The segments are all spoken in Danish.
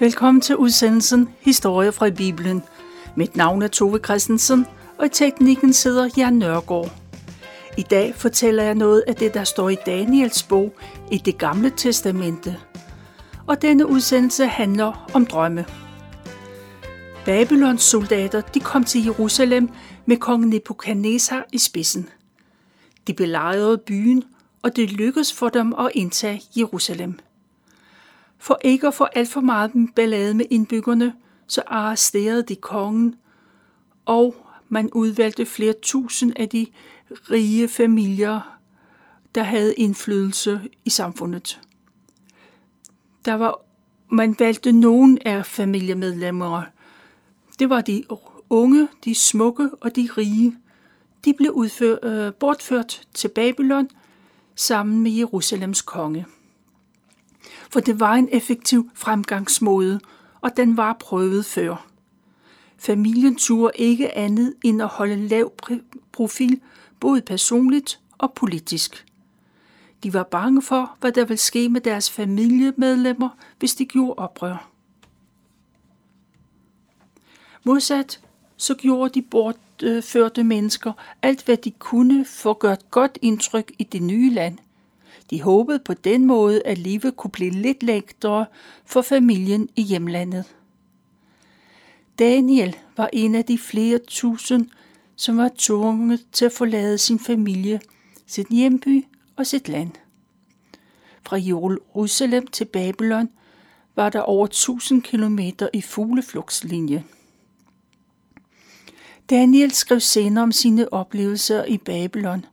Velkommen til udsendelsen Historie fra Bibelen. Mit navn er Tove Christensen, og i teknikken sidder Jan Nørgaard. I dag fortæller jeg noget af det, der står i Daniels bog i det gamle testamente. Og denne udsendelse handler om drømme. Babylons soldater de kom til Jerusalem med kong Nebuchadnezzar i spidsen. De belejrede byen, og det lykkedes for dem at indtage Jerusalem. For ikke at få alt for meget ballade med indbyggerne, så arresterede de kongen, og man udvalgte flere tusind af de rige familier, der havde indflydelse i samfundet. Der var, man valgte nogen af familiemedlemmer. Det var de unge, de smukke og de rige. De blev udfør, øh, bortført til Babylon sammen med Jerusalems konge for det var en effektiv fremgangsmåde, og den var prøvet før. Familien turde ikke andet end at holde lav profil, både personligt og politisk. De var bange for, hvad der ville ske med deres familiemedlemmer, hvis de gjorde oprør. Modsat så gjorde de bortførte mennesker alt, hvad de kunne for at gøre et godt indtryk i det nye land. De håbede på den måde, at livet kunne blive lidt lettere for familien i hjemlandet. Daniel var en af de flere tusind, som var tvunget til at forlade sin familie, sit hjemby og sit land. Fra Jerusalem til Babylon var der over 1000 kilometer i fugleflugtslinje. Daniel skrev senere om sine oplevelser i Babylon.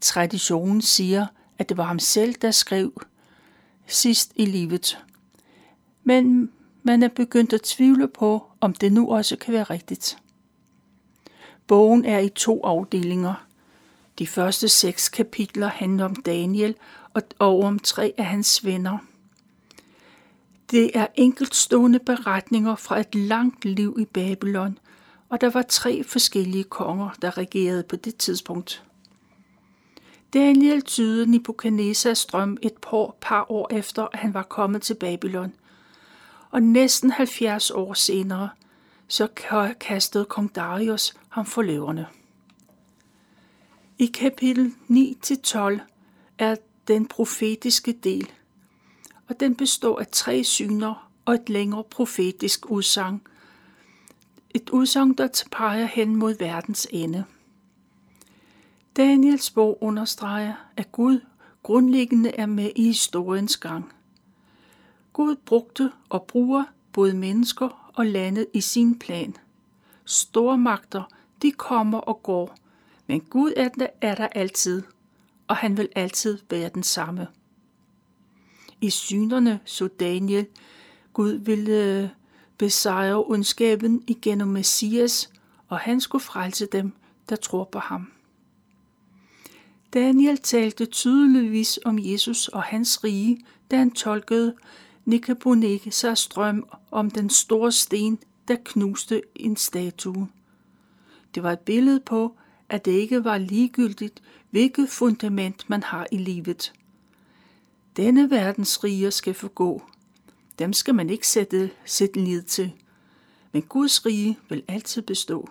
Traditionen siger, at det var ham selv, der skrev sidst i livet. Men man er begyndt at tvivle på, om det nu også kan være rigtigt. Bogen er i to afdelinger. De første seks kapitler handler om Daniel og om tre af hans venner. Det er enkeltstående beretninger fra et langt liv i Babylon, og der var tre forskellige konger, der regerede på det tidspunkt. Daniel tydede Nebuchadnezzars drøm et par, par år efter, at han var kommet til Babylon. Og næsten 70 år senere, så kastede kong Darius ham for løverne. I kapitel 9-12 er den profetiske del, og den består af tre syner og et længere profetisk udsagn. Et udsagn, der peger hen mod verdens ende. Daniels bog understreger, at Gud grundlæggende er med i historiens gang. Gud brugte og bruger både mennesker og landet i sin plan. Store magter, de kommer og går, men Gud er der, er der altid, og han vil altid være den samme. I synerne så Daniel, Gud ville øh, besejre ondskaben igennem Messias, og han skulle frelse dem, der tror på ham. Daniel talte tydeligvis om Jesus og hans rige, da han tolkede Nebuchadnezzars drøm om den store sten, der knuste en statue. Det var et billede på, at det ikke var ligegyldigt, hvilket fundament man har i livet. Denne verdens riger skal forgå. Dem skal man ikke sætte, sit lid til. Men Guds rige vil altid bestå.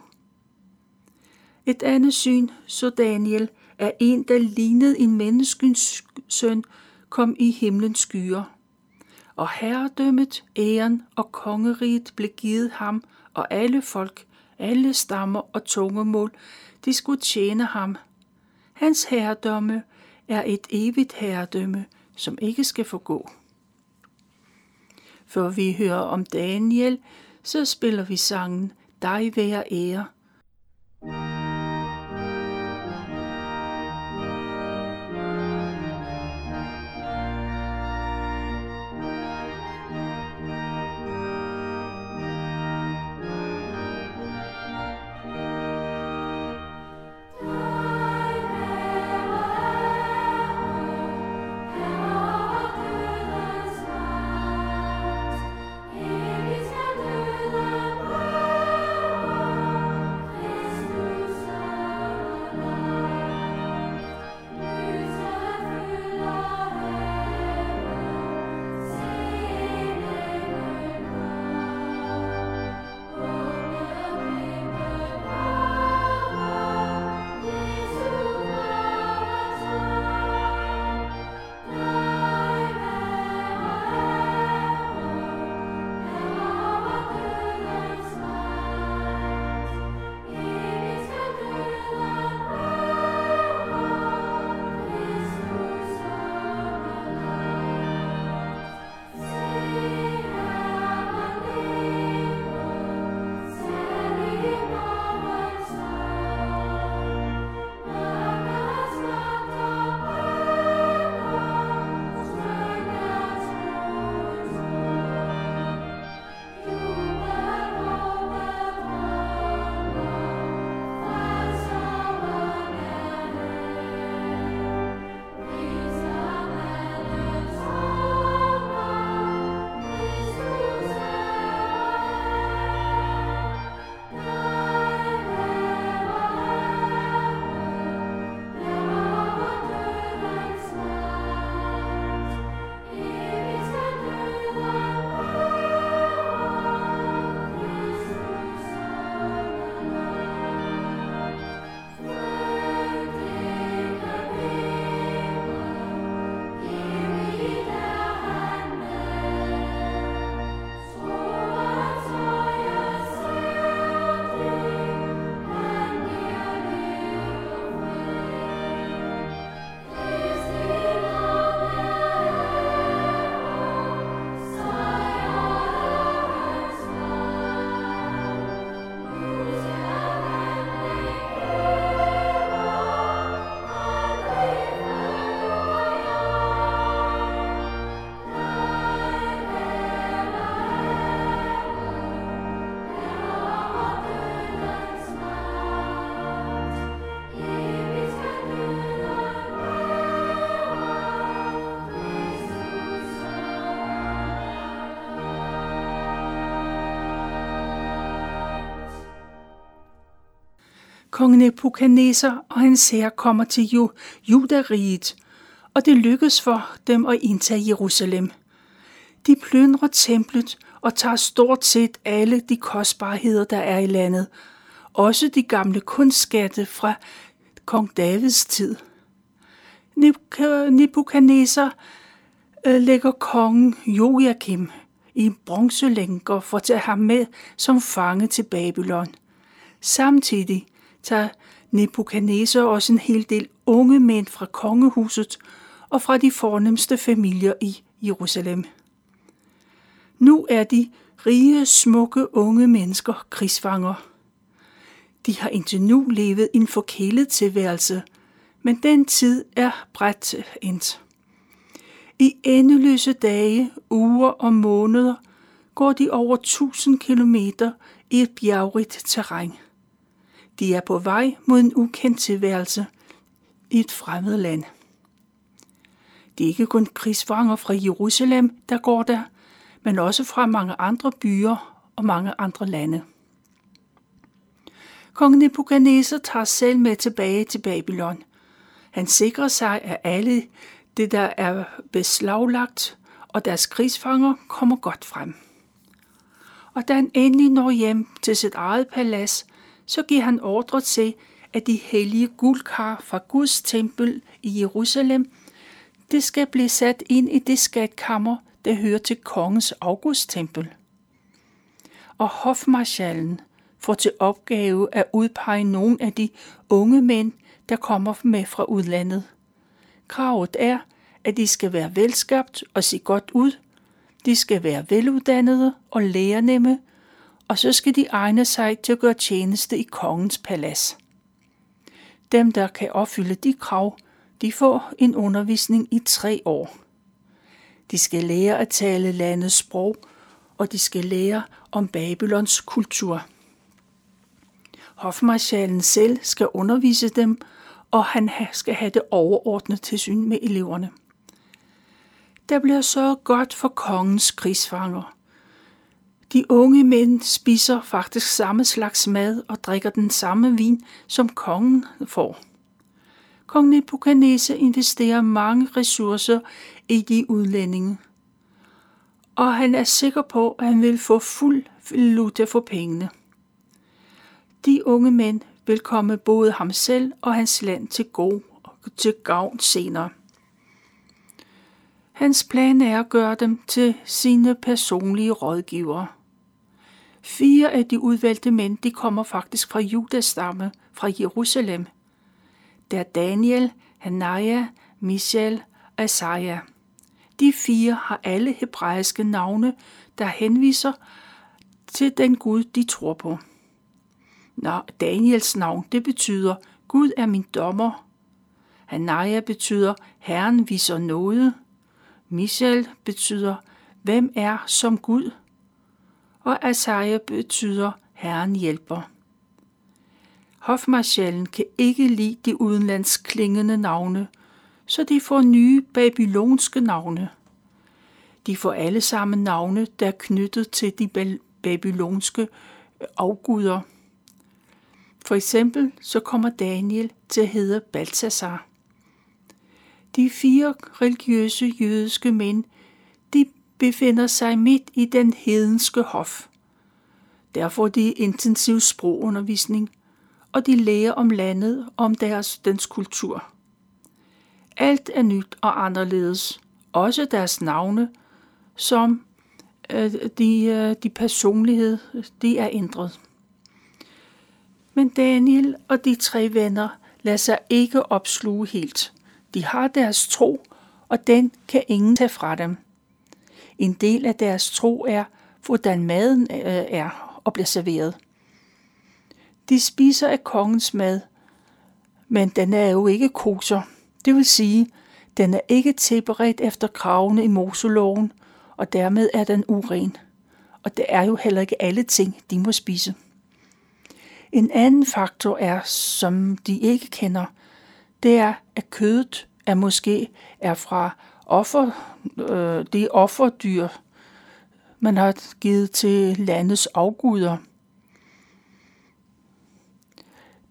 Et andet syn så Daniel – at en, der lignede en menneskens søn, kom i himlens skyer. Og herredømmet, æren og kongeriget blev givet ham, og alle folk, alle stammer og tungemål, de skulle tjene ham. Hans herredømme er et evigt herredømme, som ikke skal forgå. Før vi hører om Daniel, så spiller vi sangen Dig være ære, Kong Nebuchadnezzar og hans herre kommer til Judariget, og det lykkes for dem at indtage Jerusalem. De plyndrer templet og tager stort set alle de kostbarheder, der er i landet, også de gamle kunstskatte fra kong Davids tid. Nebuchadnezzar øh, lægger kongen Joachim i bronzelænker for at tage ham med som fange til Babylon. Samtidig tager Nebuchadnezzar også en hel del unge mænd fra kongehuset og fra de fornemmeste familier i Jerusalem. Nu er de rige, smukke, unge mennesker krigsfanger. De har indtil nu levet en forkælet tilværelse, men den tid er bredt endt. I endeløse dage, uger og måneder går de over 1000 kilometer i et bjergrigt terræn. De er på vej mod en ukendt tilværelse i et fremmed land. Det er ikke kun krigsfanger fra Jerusalem, der går der, men også fra mange andre byer og mange andre lande. Kong Nebuchadnezzar tager selv med tilbage til Babylon. Han sikrer sig, at alle det, der er beslaglagt, og deres krigsfanger kommer godt frem. Og da han endelig når hjem til sit eget palads, så giver han ordre til, at de hellige guldkar fra Guds tempel i Jerusalem, det skal blive sat ind i det skatkammer, der hører til kongens augusttempel. Og hofmarschallen får til opgave at udpege nogle af de unge mænd, der kommer med fra udlandet. Kravet er, at de skal være velskabt og se godt ud, de skal være veluddannede og lærernemme, og så skal de egne sig til at gøre tjeneste i kongens palads. Dem, der kan opfylde de krav, de får en undervisning i tre år. De skal lære at tale landets sprog, og de skal lære om Babylons kultur. Hofmarschallen selv skal undervise dem, og han skal have det overordnede tilsyn med eleverne. Der bliver så godt for kongens krigsfanger. De unge mænd spiser faktisk samme slags mad og drikker den samme vin, som kongen får. Kong Nebuchadnezzar investerer mange ressourcer i de udlændinge, og han er sikker på, at han vil få fuld valuta for pengene. De unge mænd vil komme både ham selv og hans land til, god, til gavn senere. Hans plan er at gøre dem til sine personlige rådgivere. Fire af de udvalgte mænd, de kommer faktisk fra Judas stamme, fra Jerusalem. Der er Daniel, Hanaya, Michel og Isaiah. De fire har alle hebraiske navne, der henviser til den Gud, de tror på. Nå, Daniels navn, det betyder, Gud er min dommer. Hanaya betyder, Herren viser noget. Michel betyder, hvem er som Gud? Og Asaja betyder, Herren hjælper. Hofmarschallen kan ikke lide de udenlands klingende navne, så de får nye babylonske navne. De får alle sammen navne, der er knyttet til de babylonske øh, afguder. For eksempel så kommer Daniel til at hedde Balthasar. De fire religiøse jødiske mænd, befinder sig midt i den hedenske hof. Der får de intensiv sprogundervisning, og de lærer om landet og om deres, dens kultur. Alt er nyt og anderledes, også deres navne, som øh, de, øh, de personlighed, de er ændret. Men Daniel og de tre venner lader sig ikke opsluge helt. De har deres tro, og den kan ingen tage fra dem. En del af deres tro er, hvordan maden øh, er og bliver serveret. De spiser af kongens mad, men den er jo ikke koser. Det vil sige, den er ikke tilberedt efter kravene i Moseloven, og dermed er den uren. Og det er jo heller ikke alle ting, de må spise. En anden faktor er, som de ikke kender, det er, at kødet er måske er fra offer, øh, det offerdyr, man har givet til landets afguder.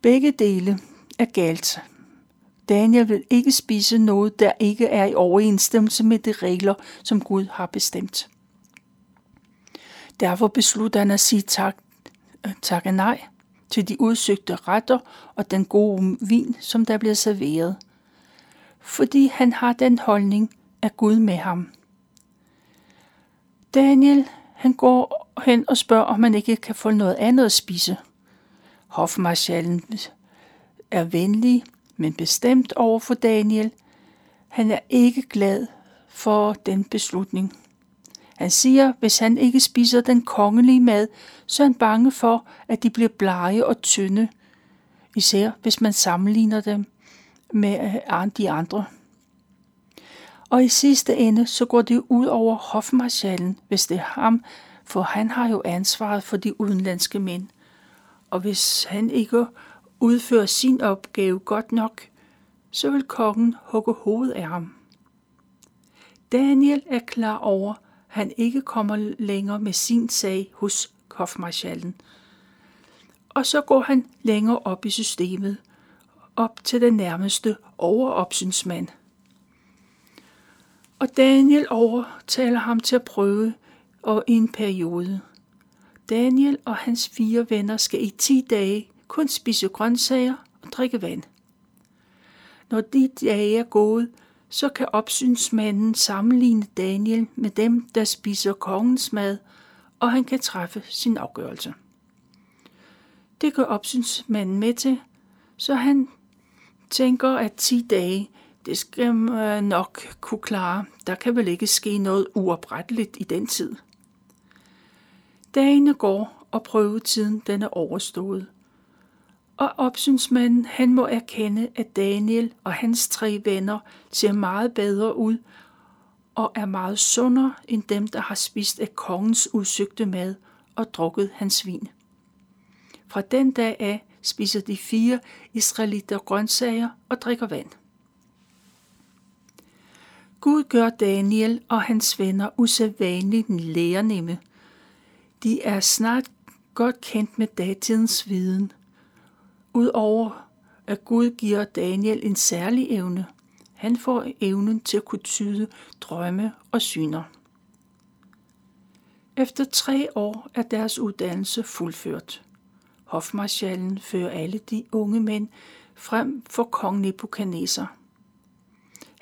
Begge dele er galt. Daniel vil ikke spise noget, der ikke er i overensstemmelse med de regler, som Gud har bestemt. Derfor beslutter han at sige tak, øh, tak og nej til de udsøgte retter og den gode vin, som der bliver serveret. Fordi han har den holdning, er Gud med ham. Daniel, han går hen og spørger, om man ikke kan få noget andet at spise. Hofmarschallen er venlig, men bestemt over for Daniel. Han er ikke glad for den beslutning. Han siger, hvis han ikke spiser den kongelige mad, så er han bange for, at de bliver blege og tynde, især hvis man sammenligner dem med øh, de andre. Og i sidste ende, så går det ud over hofmarschallen, hvis det er ham, for han har jo ansvaret for de udenlandske mænd. Og hvis han ikke udfører sin opgave godt nok, så vil kongen hugge hovedet af ham. Daniel er klar over, at han ikke kommer længere med sin sag hos hofmarschallen. Og så går han længere op i systemet, op til den nærmeste overopsynsmand. Og Daniel overtaler ham til at prøve og i en periode. Daniel og hans fire venner skal i 10 dage kun spise grøntsager og drikke vand. Når de dage er gået, så kan opsynsmanden sammenligne Daniel med dem, der spiser kongens mad, og han kan træffe sin afgørelse. Det gør opsynsmanden med til, så han tænker, at 10 dage, det skal man nok kunne klare. Der kan vel ikke ske noget uopretteligt i den tid. Dagene går, og prøvetiden den er overstået. Og opsynsmanden, han må erkende, at Daniel og hans tre venner ser meget bedre ud og er meget sundere end dem, der har spist af kongens udsøgte mad og drukket hans vin. Fra den dag af spiser de fire israelitter grøntsager og drikker vand. Gud gør Daniel og hans venner usædvanligt lærernemme. De er snart godt kendt med datidens viden. Udover at Gud giver Daniel en særlig evne. Han får evnen til at kunne tyde drømme og syner. Efter tre år er deres uddannelse fuldført. Hofmarschallen fører alle de unge mænd frem for kong Nebuchadnezzar.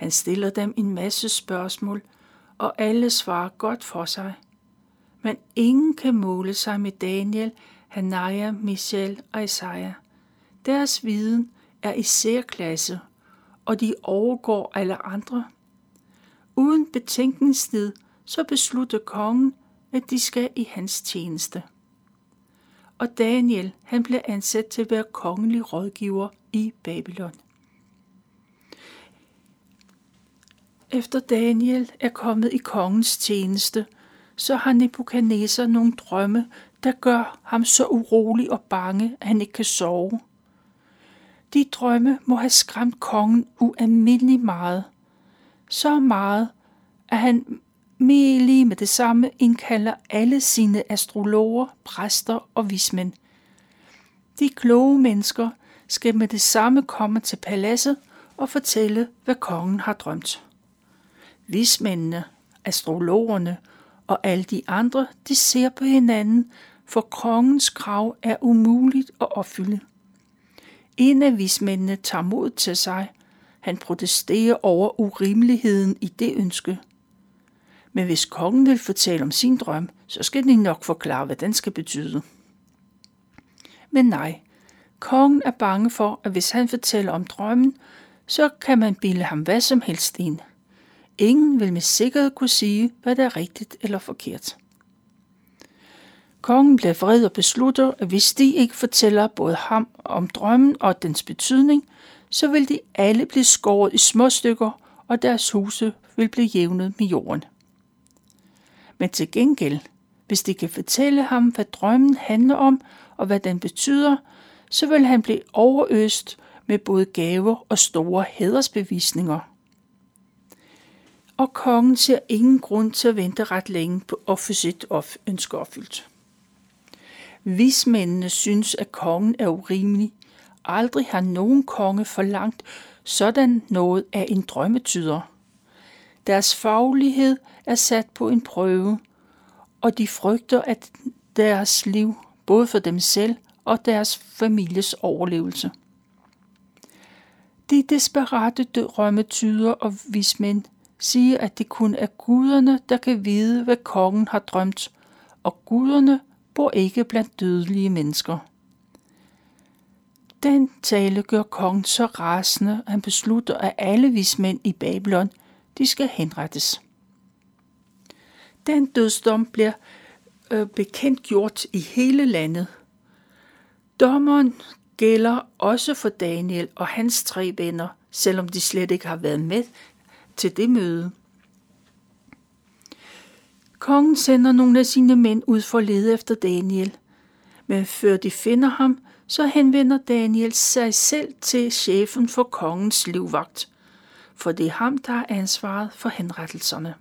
Han stiller dem en masse spørgsmål, og alle svarer godt for sig. Men ingen kan måle sig med Daniel, Hanaya, Michel og Isaiah. Deres viden er i særklasse, og de overgår alle andre. Uden betænkningstid, så beslutter kongen, at de skal i hans tjeneste. Og Daniel, han blev ansat til at være kongelig rådgiver i Babylon. Efter Daniel er kommet i kongens tjeneste, så har Nebuchadnezzar nogle drømme, der gør ham så urolig og bange, at han ikke kan sove. De drømme må have skræmt kongen ualmindelig meget. Så meget, at han lige med det samme indkalder alle sine astrologer, præster og vismænd. De kloge mennesker skal med det samme komme til paladset og fortælle, hvad kongen har drømt. Vismændene, astrologerne og alle de andre, de ser på hinanden, for kongens krav er umuligt at opfylde. En af vismændene tager mod til sig. Han protesterer over urimeligheden i det ønske. Men hvis kongen vil fortælle om sin drøm, så skal de nok forklare, hvad den skal betyde. Men nej, kongen er bange for, at hvis han fortæller om drømmen, så kan man bilde ham hvad som helst ind. Ingen vil med sikkerhed kunne sige, hvad der er rigtigt eller forkert. Kongen bliver vred og beslutter, at hvis de ikke fortæller både ham om drømmen og dens betydning, så vil de alle blive skåret i små stykker, og deres huse vil blive jævnet med jorden. Men til gengæld, hvis de kan fortælle ham, hvad drømmen handler om og hvad den betyder, så vil han blive overøst med både gaver og store hædersbevisninger og kongen ser ingen grund til at vente ret længe på at få sit ønske opfyldt. Vismændene synes, at kongen er urimelig, aldrig har nogen konge forlangt sådan noget af en drømmetyder. Deres faglighed er sat på en prøve, og de frygter, at deres liv, både for dem selv og deres families overlevelse. De desperate drømmetyder og vismænd sige, at det kun er guderne, der kan vide, hvad kongen har drømt, og guderne bor ikke blandt dødelige mennesker. Den tale gør kongen så rasende, at han beslutter, at alle vismænd i Babylon, de skal henrettes. Den dødsdom bliver øh, bekendt gjort i hele landet. Dommeren gælder også for Daniel og hans tre venner, selvom de slet ikke har været med til det møde. Kongen sender nogle af sine mænd ud for at lede efter Daniel, men før de finder ham, så henvender Daniel sig selv til chefen for kongens livvagt, for det er ham, der har ansvaret for henrettelserne.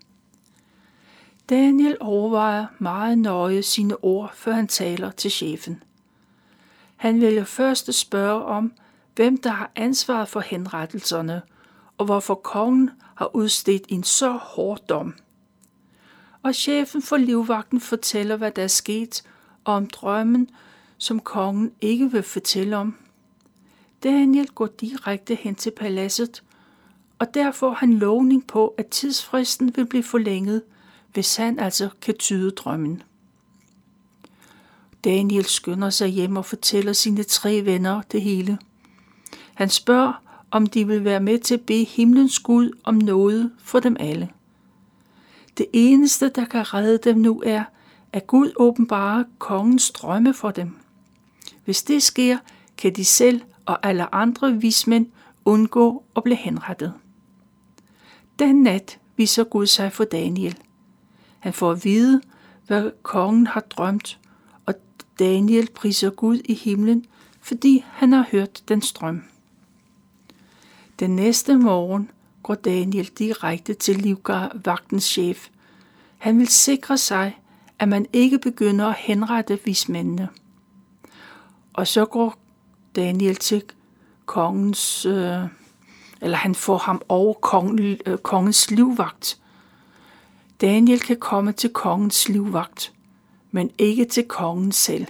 Daniel overvejer meget nøje sine ord, før han taler til chefen. Han vælger først at spørge om, hvem der har ansvaret for henrettelserne, og hvorfor kongen har udstedt en så hård dom. Og chefen for livvagten fortæller, hvad der er sket, og om drømmen, som kongen ikke vil fortælle om. Daniel går direkte hen til paladset, og der får han lovning på, at tidsfristen vil blive forlænget, hvis han altså kan tyde drømmen. Daniel skynder sig hjem og fortæller sine tre venner det hele. Han spørger, om de vil være med til at bede himlens Gud om noget for dem alle. Det eneste, der kan redde dem nu, er, at Gud åbenbarer kongens drømme for dem. Hvis det sker, kan de selv og alle andre vismænd undgå at blive henrettet. Den nat viser Gud sig for Daniel. Han får at vide, hvad kongen har drømt, og Daniel priser Gud i himlen, fordi han har hørt den strøm. Den næste morgen går Daniel direkte til livvagtens chef. Han vil sikre sig, at man ikke begynder at henrette vismændene. Og så går Daniel til kongens, øh, eller han får ham over kongen, øh, kongens livvagt. Daniel kan komme til kongens livvagt, men ikke til kongen selv.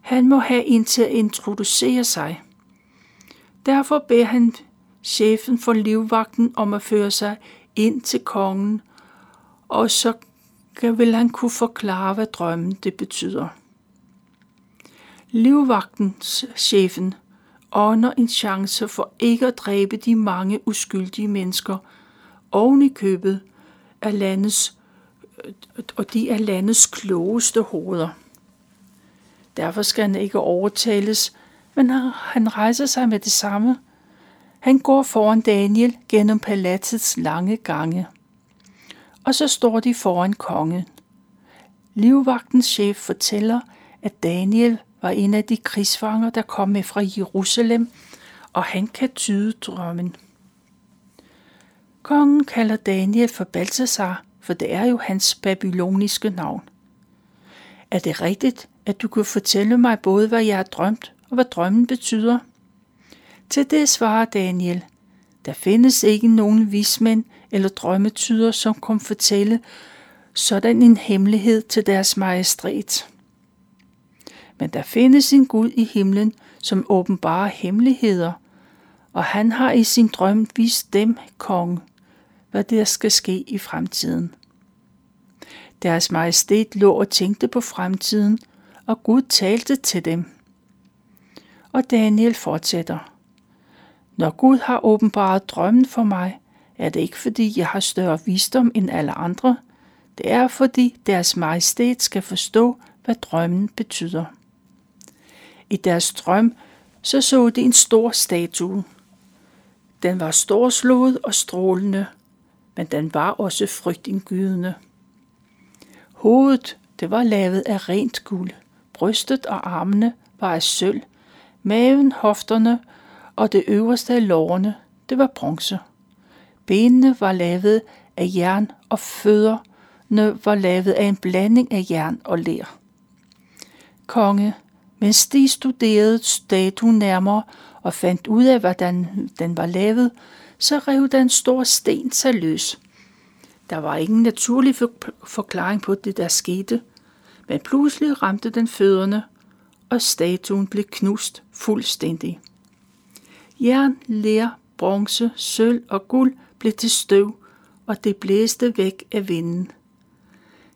Han må have en til at introducere sig. Derfor beder han chefen for livvagten om at føre sig ind til kongen, og så vil han kunne forklare, hvad drømmen det betyder. Livvagtens chefen ånder en chance for ikke at dræbe de mange uskyldige mennesker oven i købet af landets, og de er landets klogeste hoveder. Derfor skal han ikke overtales, men han rejser sig med det samme. Han går foran Daniel gennem palatsets lange gange. Og så står de foran kongen. Livvagtens chef fortæller, at Daniel var en af de krigsfanger, der kom med fra Jerusalem, og han kan tyde drømmen. Kongen kalder Daniel for Balthasar, for det er jo hans babyloniske navn. Er det rigtigt, at du kan fortælle mig både, hvad jeg har drømt, og hvad drømmen betyder? Til det svarer Daniel, der findes ikke nogen vismænd eller drømmetyder, som kan fortælle sådan en hemmelighed til deres majestæt. Men der findes en Gud i himlen, som åbenbarer hemmeligheder, og han har i sin drøm vist dem, kong, hvad der skal ske i fremtiden. Deres majestæt lå og tænkte på fremtiden, og Gud talte til dem. Og Daniel fortsætter. Når Gud har åbenbaret drømmen for mig, er det ikke fordi jeg har større visdom end alle andre. Det er fordi deres majestæt skal forstå, hvad drømmen betyder. I deres drøm så så de en stor statue. Den var storslået og strålende, men den var også frygtindgydende. Hovedet, det var lavet af rent guld. Brystet og armene var af sølv. Maven, hofterne og det øverste af lårene, det var bronze. Benene var lavet af jern, og fødderne var lavet af en blanding af jern og ler. Konge, Mens de studerede statuen nærmere og fandt ud af, hvordan den var lavet, så rev den stor sten sig løs. Der var ingen naturlig forklaring på det, der skete, men pludselig ramte den fødderne, og statuen blev knust fuldstændig. Jern, ler, bronze, sølv og guld blev til støv, og det blæste væk af vinden.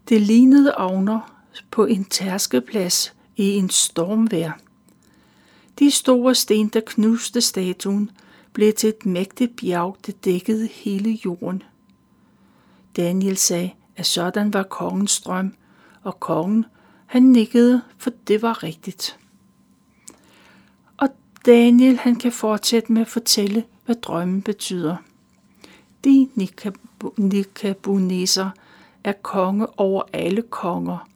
Det lignede ovner på en tærskeplads i en stormvær. De store sten, der knuste statuen, blev til et mægtigt bjerg, der dækkede hele jorden. Daniel sagde, at sådan var kongens drøm, og kongen, han nikkede, for det var rigtigt. Daniel, han kan fortsætte med at fortælle, hvad drømmen betyder. De Nikabuneser er konge over alle konger.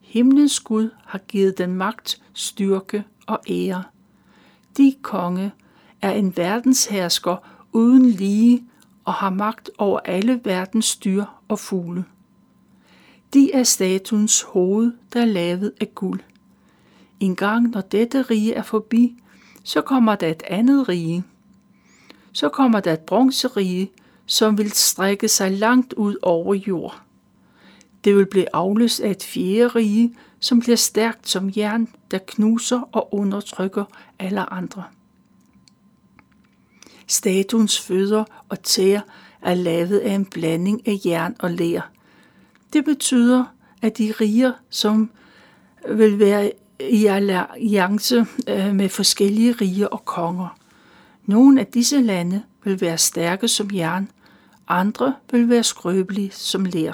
Himlens Gud har givet den magt, styrke og ære. De konge er en verdenshersker uden lige og har magt over alle verdens dyr og fugle. De er statuens hoved, der er lavet af guld. En gang når dette rige er forbi, så kommer der et andet rige. Så kommer der et bronzerige, som vil strække sig langt ud over jord. Det vil blive afløst af et fjerde rige, som bliver stærkt som jern, der knuser og undertrykker alle andre. Statuens fødder og tæer er lavet af en blanding af jern og ler. Det betyder, at de riger, som vil være i alliance øh, med forskellige riger og konger. Nogle af disse lande vil være stærke som jern, andre vil være skrøbelige som ler.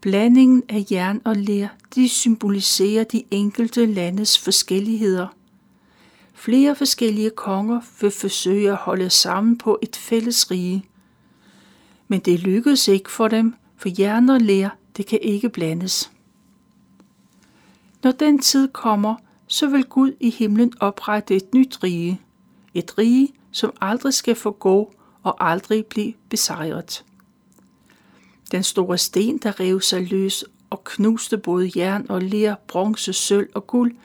Blandingen af jern og ler, de symboliserer de enkelte landes forskelligheder. Flere forskellige konger vil forsøge at holde sammen på et fælles rige. Men det lykkedes ikke for dem, for jern og ler, det kan ikke blandes. Når den tid kommer, så vil Gud i himlen oprette et nyt rige. Et rige, som aldrig skal forgå og aldrig blive besejret. Den store sten, der rev sig løs og knuste både jern og ler, bronze, sølv og guld,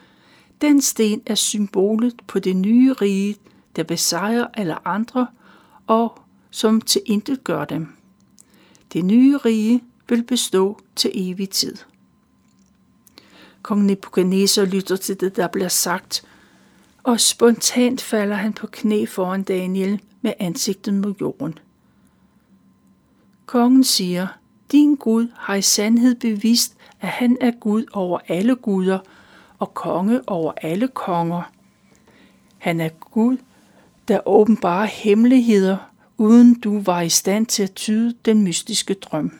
den sten er symbolet på det nye rige, der besejrer alle andre og som til intet gør dem. Det nye rige vil bestå til evig tid. Kong Nebuchadnezzar lytter til det, der bliver sagt, og spontant falder han på knæ foran Daniel med ansigtet mod jorden. Kongen siger, din Gud har i sandhed bevist, at han er Gud over alle guder og konge over alle konger. Han er Gud, der åbenbarer hemmeligheder, uden du var i stand til at tyde den mystiske drøm.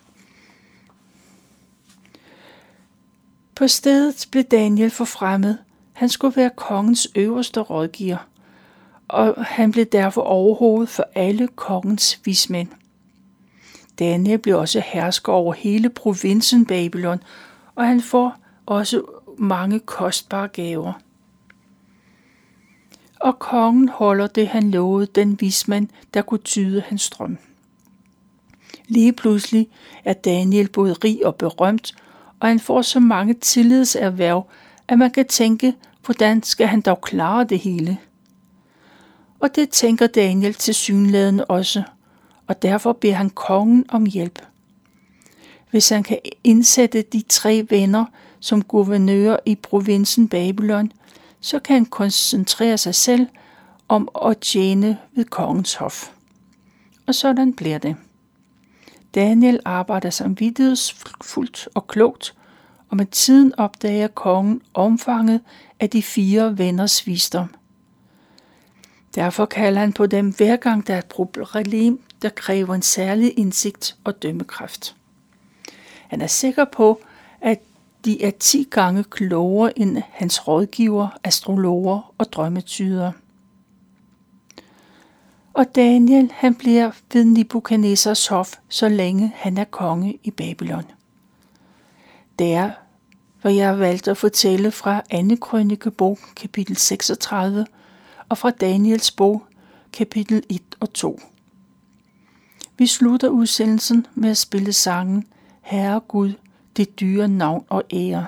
På stedet blev Daniel forfremmet. Han skulle være kongens øverste rådgiver, og han blev derfor overhovedet for alle kongens vismænd. Daniel blev også hersker over hele provinsen Babylon, og han får også mange kostbare gaver. Og kongen holder det, han lovede den vismand, der kunne tyde hans drøm. Lige pludselig er Daniel både rig og berømt, og han får så mange tillidserhverv, at man kan tænke, hvordan skal han dog klare det hele? Og det tænker Daniel til synlædende også, og derfor beder han kongen om hjælp. Hvis han kan indsætte de tre venner som guvernører i provinsen Babylon, så kan han koncentrere sig selv om at tjene ved kongens hof. Og sådan bliver det. Daniel arbejder samvittighedsfuldt og klogt, og med tiden opdager kongen omfanget af de fire venners visdom. Derfor kalder han på dem hver gang der er et problem, der kræver en særlig indsigt og dømmekraft. Han er sikker på, at de er ti gange klogere end hans rådgiver, astrologer og drømmetydere. Og Daniel, han bliver ved Nebuchadnezzars hof, så længe han er konge i Babylon. Det er, hvad jeg har valgt at fortælle fra 2. Krønikebog, kapitel 36, og fra Daniels bog, kapitel 1 og 2. Vi slutter udsendelsen med at spille sangen Herre Gud, det dyre navn og ære.